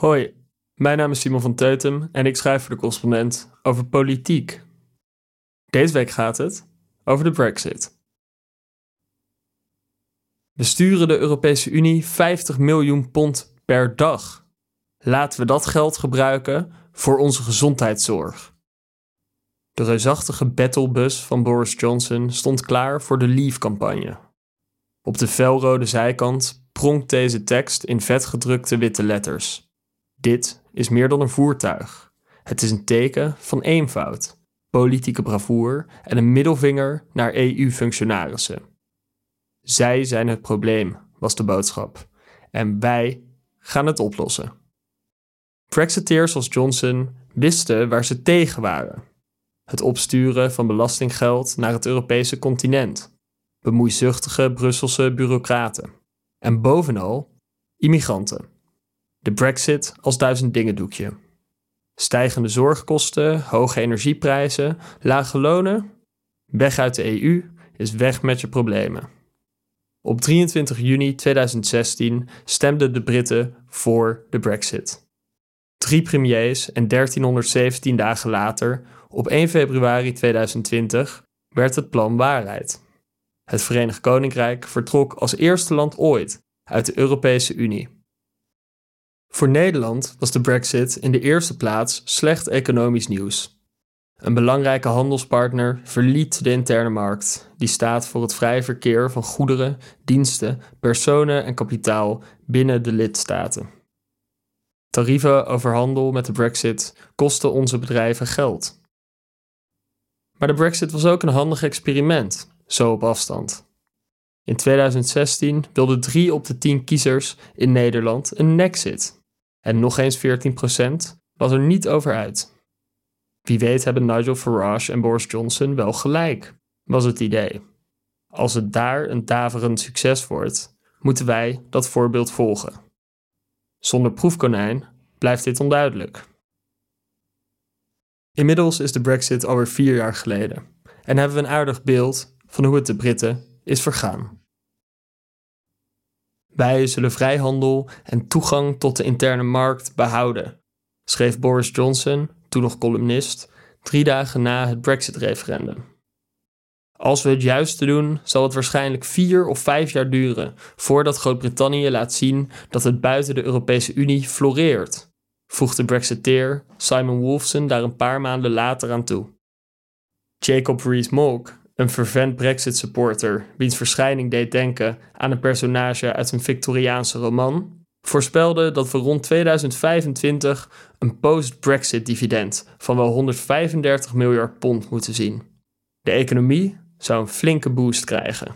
Hoi, mijn naam is Simon van Teutem en ik schrijf voor de correspondent over politiek. Deze week gaat het over de Brexit. We sturen de Europese Unie 50 miljoen pond per dag. Laten we dat geld gebruiken voor onze gezondheidszorg. De reusachtige battlebus van Boris Johnson stond klaar voor de Leave-campagne. Op de felrode zijkant pronkt deze tekst in vetgedrukte witte letters. Dit is meer dan een voertuig. Het is een teken van eenvoud, politieke bravoer en een middelvinger naar EU-functionarissen. Zij zijn het probleem, was de boodschap, en wij gaan het oplossen. Brexiteers als Johnson wisten waar ze tegen waren. Het opsturen van belastinggeld naar het Europese continent. Bemoeizuchtige Brusselse bureaucraten. En bovenal immigranten. De Brexit als duizend dingen doekje. Stijgende zorgkosten, hoge energieprijzen, lage lonen. Weg uit de EU is weg met je problemen. Op 23 juni 2016 stemden de Britten voor de Brexit. Drie premiers en 1317 dagen later, op 1 februari 2020, werd het plan waarheid. Het Verenigd Koninkrijk vertrok als eerste land ooit uit de Europese Unie. Voor Nederland was de Brexit in de eerste plaats slecht economisch nieuws. Een belangrijke handelspartner verliet de interne markt, die staat voor het vrije verkeer van goederen, diensten, personen en kapitaal binnen de lidstaten. Tarieven over handel met de Brexit kosten onze bedrijven geld. Maar de Brexit was ook een handig experiment, zo op afstand. In 2016 wilden drie op de tien kiezers in Nederland een nexit. En nog eens 14% was er niet over uit. Wie weet hebben Nigel Farage en Boris Johnson wel gelijk, was het idee. Als het daar een daverend succes wordt, moeten wij dat voorbeeld volgen. Zonder proefkonijn blijft dit onduidelijk. Inmiddels is de Brexit alweer vier jaar geleden en hebben we een aardig beeld van hoe het de Britten is vergaan. Wij zullen vrijhandel en toegang tot de interne markt behouden, schreef Boris Johnson, toen nog columnist, drie dagen na het Brexit-referendum. Als we het juiste doen, zal het waarschijnlijk vier of vijf jaar duren voordat Groot-Brittannië laat zien dat het buiten de Europese Unie floreert, voegde Brexiteer Simon Wolfson daar een paar maanden later aan toe. Jacob Rees-Mogg een fervent Brexit-supporter, wiens verschijning deed denken aan een personage uit een Victoriaanse roman, voorspelde dat we rond 2025 een post-Brexit-dividend van wel 135 miljard pond moeten zien. De economie zou een flinke boost krijgen.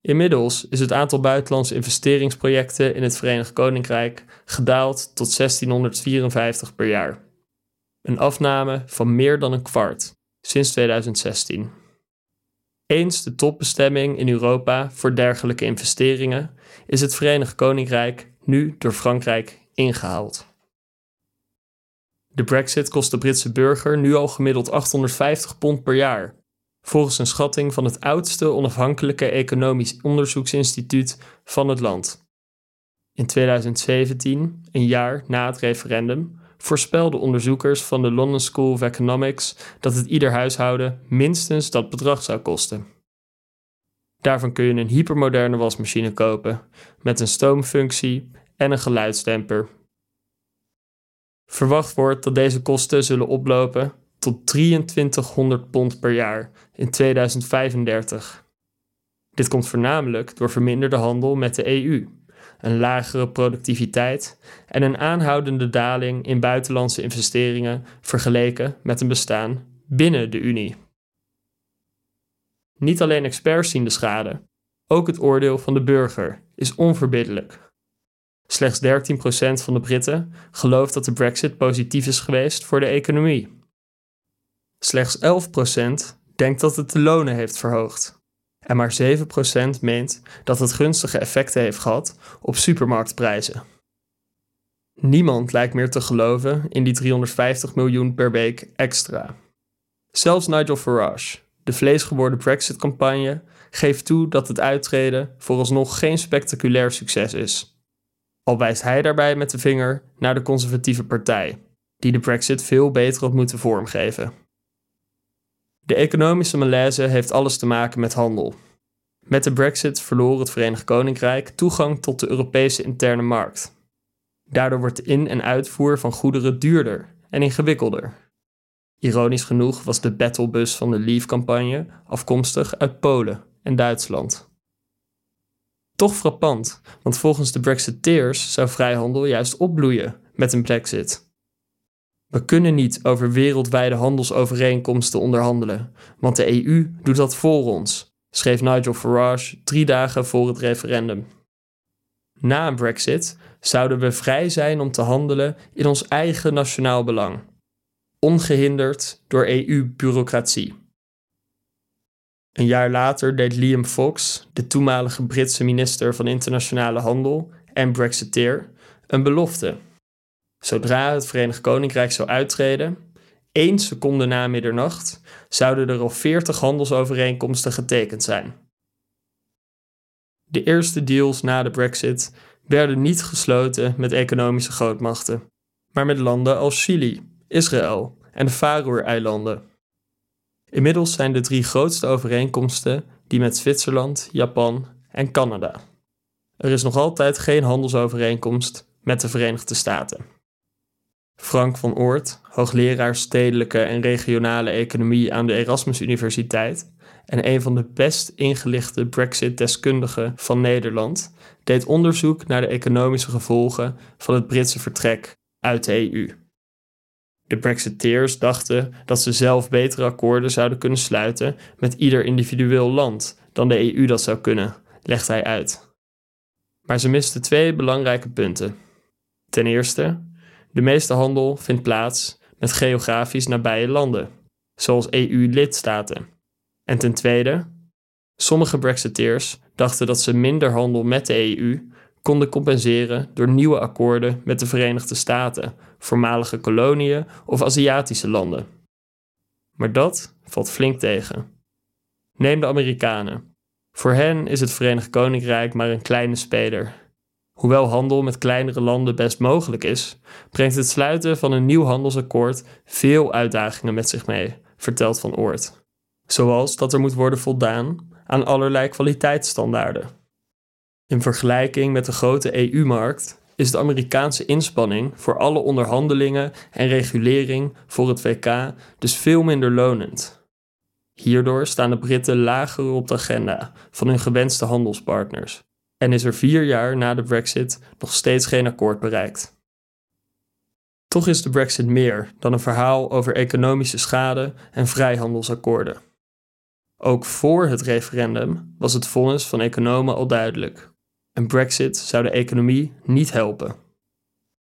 Inmiddels is het aantal buitenlandse investeringsprojecten in het Verenigd Koninkrijk gedaald tot 1654 per jaar. Een afname van meer dan een kwart sinds 2016. Eens de topbestemming in Europa voor dergelijke investeringen is het Verenigd Koninkrijk nu door Frankrijk ingehaald. De Brexit kost de Britse burger nu al gemiddeld 850 pond per jaar, volgens een schatting van het oudste onafhankelijke economisch onderzoeksinstituut van het land. In 2017, een jaar na het referendum, voorspelden onderzoekers van de London School of Economics dat het ieder huishouden minstens dat bedrag zou kosten. Daarvan kun je een hypermoderne wasmachine kopen met een stoomfunctie en een geluidsdemper. Verwacht wordt dat deze kosten zullen oplopen tot 2300 pond per jaar in 2035. Dit komt voornamelijk door verminderde handel met de EU een lagere productiviteit en een aanhoudende daling in buitenlandse investeringen vergeleken met een bestaan binnen de Unie. Niet alleen experts zien de schade, ook het oordeel van de burger is onverbiddelijk. Slechts 13% van de Britten gelooft dat de Brexit positief is geweest voor de economie. Slechts 11% denkt dat het de lonen heeft verhoogd en maar 7% meent dat het gunstige effecten heeft gehad op supermarktprijzen. Niemand lijkt meer te geloven in die 350 miljoen per week extra. Zelfs Nigel Farage, de vleesgeworden Brexit-campagne, geeft toe dat het uittreden vooralsnog geen spectaculair succes is. Al wijst hij daarbij met de vinger naar de conservatieve partij, die de Brexit veel beter had moeten vormgeven. De economische malaise heeft alles te maken met handel. Met de Brexit verloor het Verenigd Koninkrijk toegang tot de Europese interne markt. Daardoor wordt de in- en uitvoer van goederen duurder en ingewikkelder. Ironisch genoeg was de battlebus van de Leave-campagne afkomstig uit Polen en Duitsland. Toch frappant, want volgens de Brexiteers zou vrijhandel juist opbloeien met een Brexit. We kunnen niet over wereldwijde handelsovereenkomsten onderhandelen, want de EU doet dat voor ons, schreef Nigel Farage drie dagen voor het referendum. Na een Brexit zouden we vrij zijn om te handelen in ons eigen nationaal belang, ongehinderd door EU-bureaucratie. Een jaar later deed Liam Fox, de toenmalige Britse minister van Internationale Handel en Brexiteer, een belofte. Zodra het Verenigd Koninkrijk zou uittreden, één seconde na middernacht, zouden er al 40 handelsovereenkomsten getekend zijn. De eerste deals na de Brexit werden niet gesloten met economische grootmachten, maar met landen als Chili, Israël en de Faroe-eilanden. Inmiddels zijn de drie grootste overeenkomsten die met Zwitserland, Japan en Canada. Er is nog altijd geen handelsovereenkomst met de Verenigde Staten. Frank van Oort, hoogleraar stedelijke en regionale economie aan de Erasmus Universiteit en een van de best ingelichte Brexit-deskundigen van Nederland, deed onderzoek naar de economische gevolgen van het Britse vertrek uit de EU. De Brexiteers dachten dat ze zelf betere akkoorden zouden kunnen sluiten met ieder individueel land dan de EU dat zou kunnen, legt hij uit. Maar ze misten twee belangrijke punten. Ten eerste, de meeste handel vindt plaats met geografisch nabije landen, zoals EU-lidstaten. En ten tweede, sommige Brexiteers dachten dat ze minder handel met de EU konden compenseren door nieuwe akkoorden met de Verenigde Staten, voormalige koloniën of Aziatische landen. Maar dat valt flink tegen. Neem de Amerikanen. Voor hen is het Verenigd Koninkrijk maar een kleine speler. Hoewel handel met kleinere landen best mogelijk is, brengt het sluiten van een nieuw handelsakkoord veel uitdagingen met zich mee, vertelt Van Oort. Zoals dat er moet worden voldaan aan allerlei kwaliteitsstandaarden. In vergelijking met de grote EU-markt is de Amerikaanse inspanning voor alle onderhandelingen en regulering voor het WK dus veel minder lonend. Hierdoor staan de Britten lager op de agenda van hun gewenste handelspartners en is er vier jaar na de Brexit nog steeds geen akkoord bereikt. Toch is de Brexit meer dan een verhaal over economische schade en vrijhandelsakkoorden. Ook voor het referendum was het vonnis van economen al duidelijk. Een Brexit zou de economie niet helpen.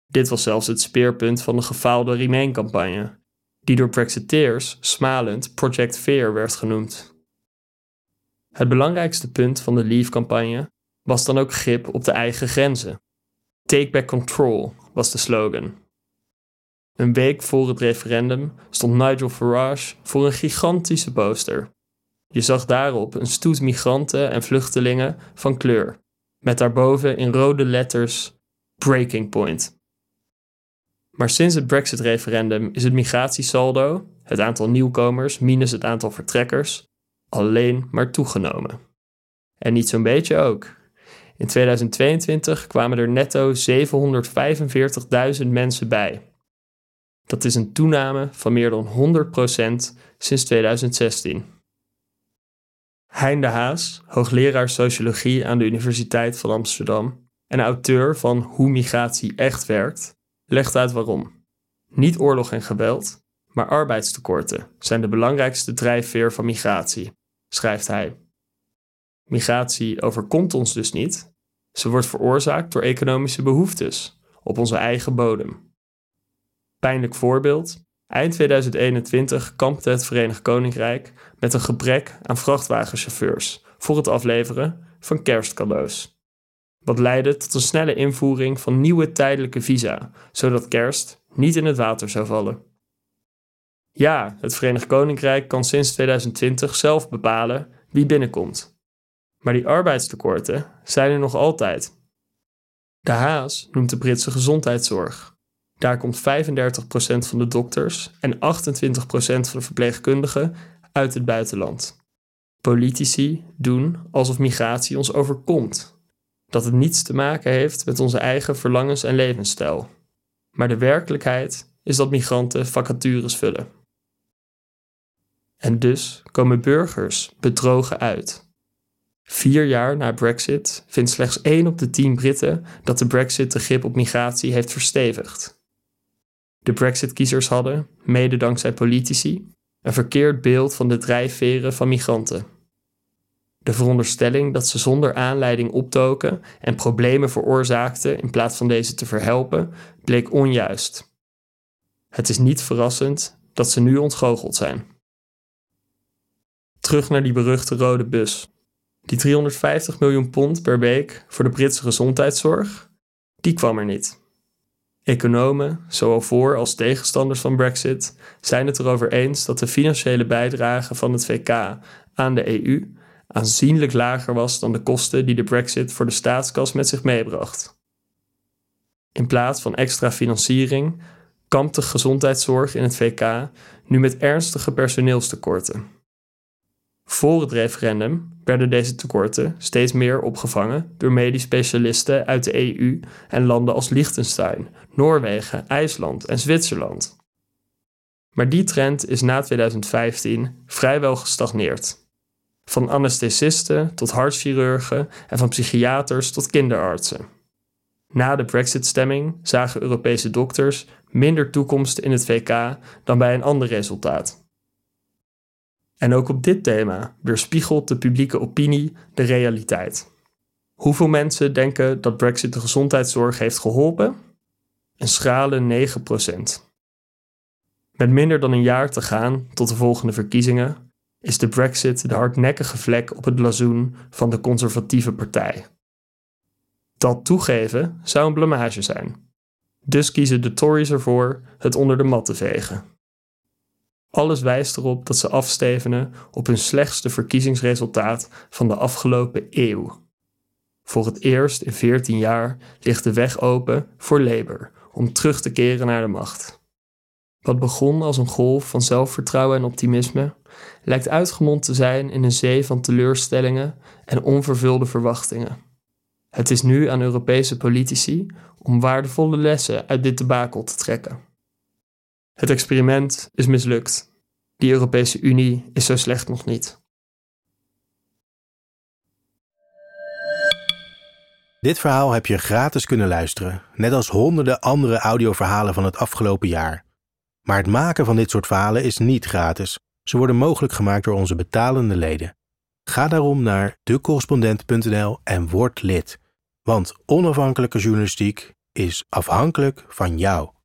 Dit was zelfs het speerpunt van de gefaalde Remain-campagne, die door Brexiteers smalend Project Fear werd genoemd. Het belangrijkste punt van de Leave-campagne was dan ook grip op de eigen grenzen. Take back control was de slogan. Een week voor het referendum stond Nigel Farage voor een gigantische poster. Je zag daarop een stoet migranten en vluchtelingen van kleur, met daarboven in rode letters Breaking Point. Maar sinds het Brexit-referendum is het migratiesaldo, het aantal nieuwkomers minus het aantal vertrekkers, alleen maar toegenomen. En niet zo'n beetje ook. In 2022 kwamen er netto 745.000 mensen bij. Dat is een toename van meer dan 100% sinds 2016. Hein de Haas, hoogleraar sociologie aan de Universiteit van Amsterdam en auteur van Hoe migratie echt werkt, legt uit waarom. Niet oorlog en geweld, maar arbeidstekorten zijn de belangrijkste drijfveer van migratie, schrijft hij. Migratie overkomt ons dus niet, ze wordt veroorzaakt door economische behoeftes op onze eigen bodem. Pijnlijk voorbeeld: eind 2021 kampte het Verenigd Koninkrijk met een gebrek aan vrachtwagenchauffeurs voor het afleveren van kerstcadeaus. Wat leidde tot een snelle invoering van nieuwe tijdelijke visa, zodat kerst niet in het water zou vallen. Ja, het Verenigd Koninkrijk kan sinds 2020 zelf bepalen wie binnenkomt. Maar die arbeidstekorten zijn er nog altijd. De Haas noemt de Britse gezondheidszorg. Daar komt 35% van de dokters en 28% van de verpleegkundigen uit het buitenland. Politici doen alsof migratie ons overkomt, dat het niets te maken heeft met onze eigen verlangens en levensstijl. Maar de werkelijkheid is dat migranten vacatures vullen. En dus komen burgers bedrogen uit. Vier jaar na Brexit vindt slechts 1 op de 10 Britten dat de Brexit de grip op migratie heeft verstevigd. De Brexit-kiezers hadden, mede dankzij politici, een verkeerd beeld van de drijfveren van migranten. De veronderstelling dat ze zonder aanleiding optoken en problemen veroorzaakten in plaats van deze te verhelpen, bleek onjuist. Het is niet verrassend dat ze nu ontgoocheld zijn. Terug naar die beruchte rode bus. Die 350 miljoen pond per week voor de Britse gezondheidszorg, die kwam er niet. Economen, zowel voor als tegenstanders van Brexit, zijn het erover eens dat de financiële bijdrage van het VK aan de EU aanzienlijk lager was dan de kosten die de Brexit voor de staatskas met zich meebracht. In plaats van extra financiering kampt de gezondheidszorg in het VK nu met ernstige personeelstekorten. Voor het referendum werden deze tekorten steeds meer opgevangen door medisch specialisten uit de EU en landen als Liechtenstein, Noorwegen, IJsland en Zwitserland. Maar die trend is na 2015 vrijwel gestagneerd. Van anesthesisten tot hartchirurgen en van psychiaters tot kinderartsen. Na de Brexit-stemming zagen Europese dokters minder toekomst in het VK dan bij een ander resultaat. En ook op dit thema weerspiegelt de publieke opinie de realiteit. Hoeveel mensen denken dat Brexit de gezondheidszorg heeft geholpen? Een schrale 9%. Met minder dan een jaar te gaan tot de volgende verkiezingen is de Brexit de hardnekkige vlek op het blazoen van de conservatieve partij. Dat toegeven zou een blamage zijn. Dus kiezen de Tories ervoor het onder de mat te vegen. Alles wijst erop dat ze afstevenen op hun slechtste verkiezingsresultaat van de afgelopen eeuw. Voor het eerst in 14 jaar ligt de weg open voor Labour om terug te keren naar de macht. Wat begon als een golf van zelfvertrouwen en optimisme, lijkt uitgemond te zijn in een zee van teleurstellingen en onvervulde verwachtingen. Het is nu aan Europese politici om waardevolle lessen uit dit debakel te trekken. Het experiment is mislukt. Die Europese Unie is zo slecht nog niet. Dit verhaal heb je gratis kunnen luisteren, net als honderden andere audioverhalen van het afgelopen jaar. Maar het maken van dit soort verhalen is niet gratis. Ze worden mogelijk gemaakt door onze betalende leden. Ga daarom naar decorrespondent.nl en word lid. Want onafhankelijke journalistiek is afhankelijk van jou.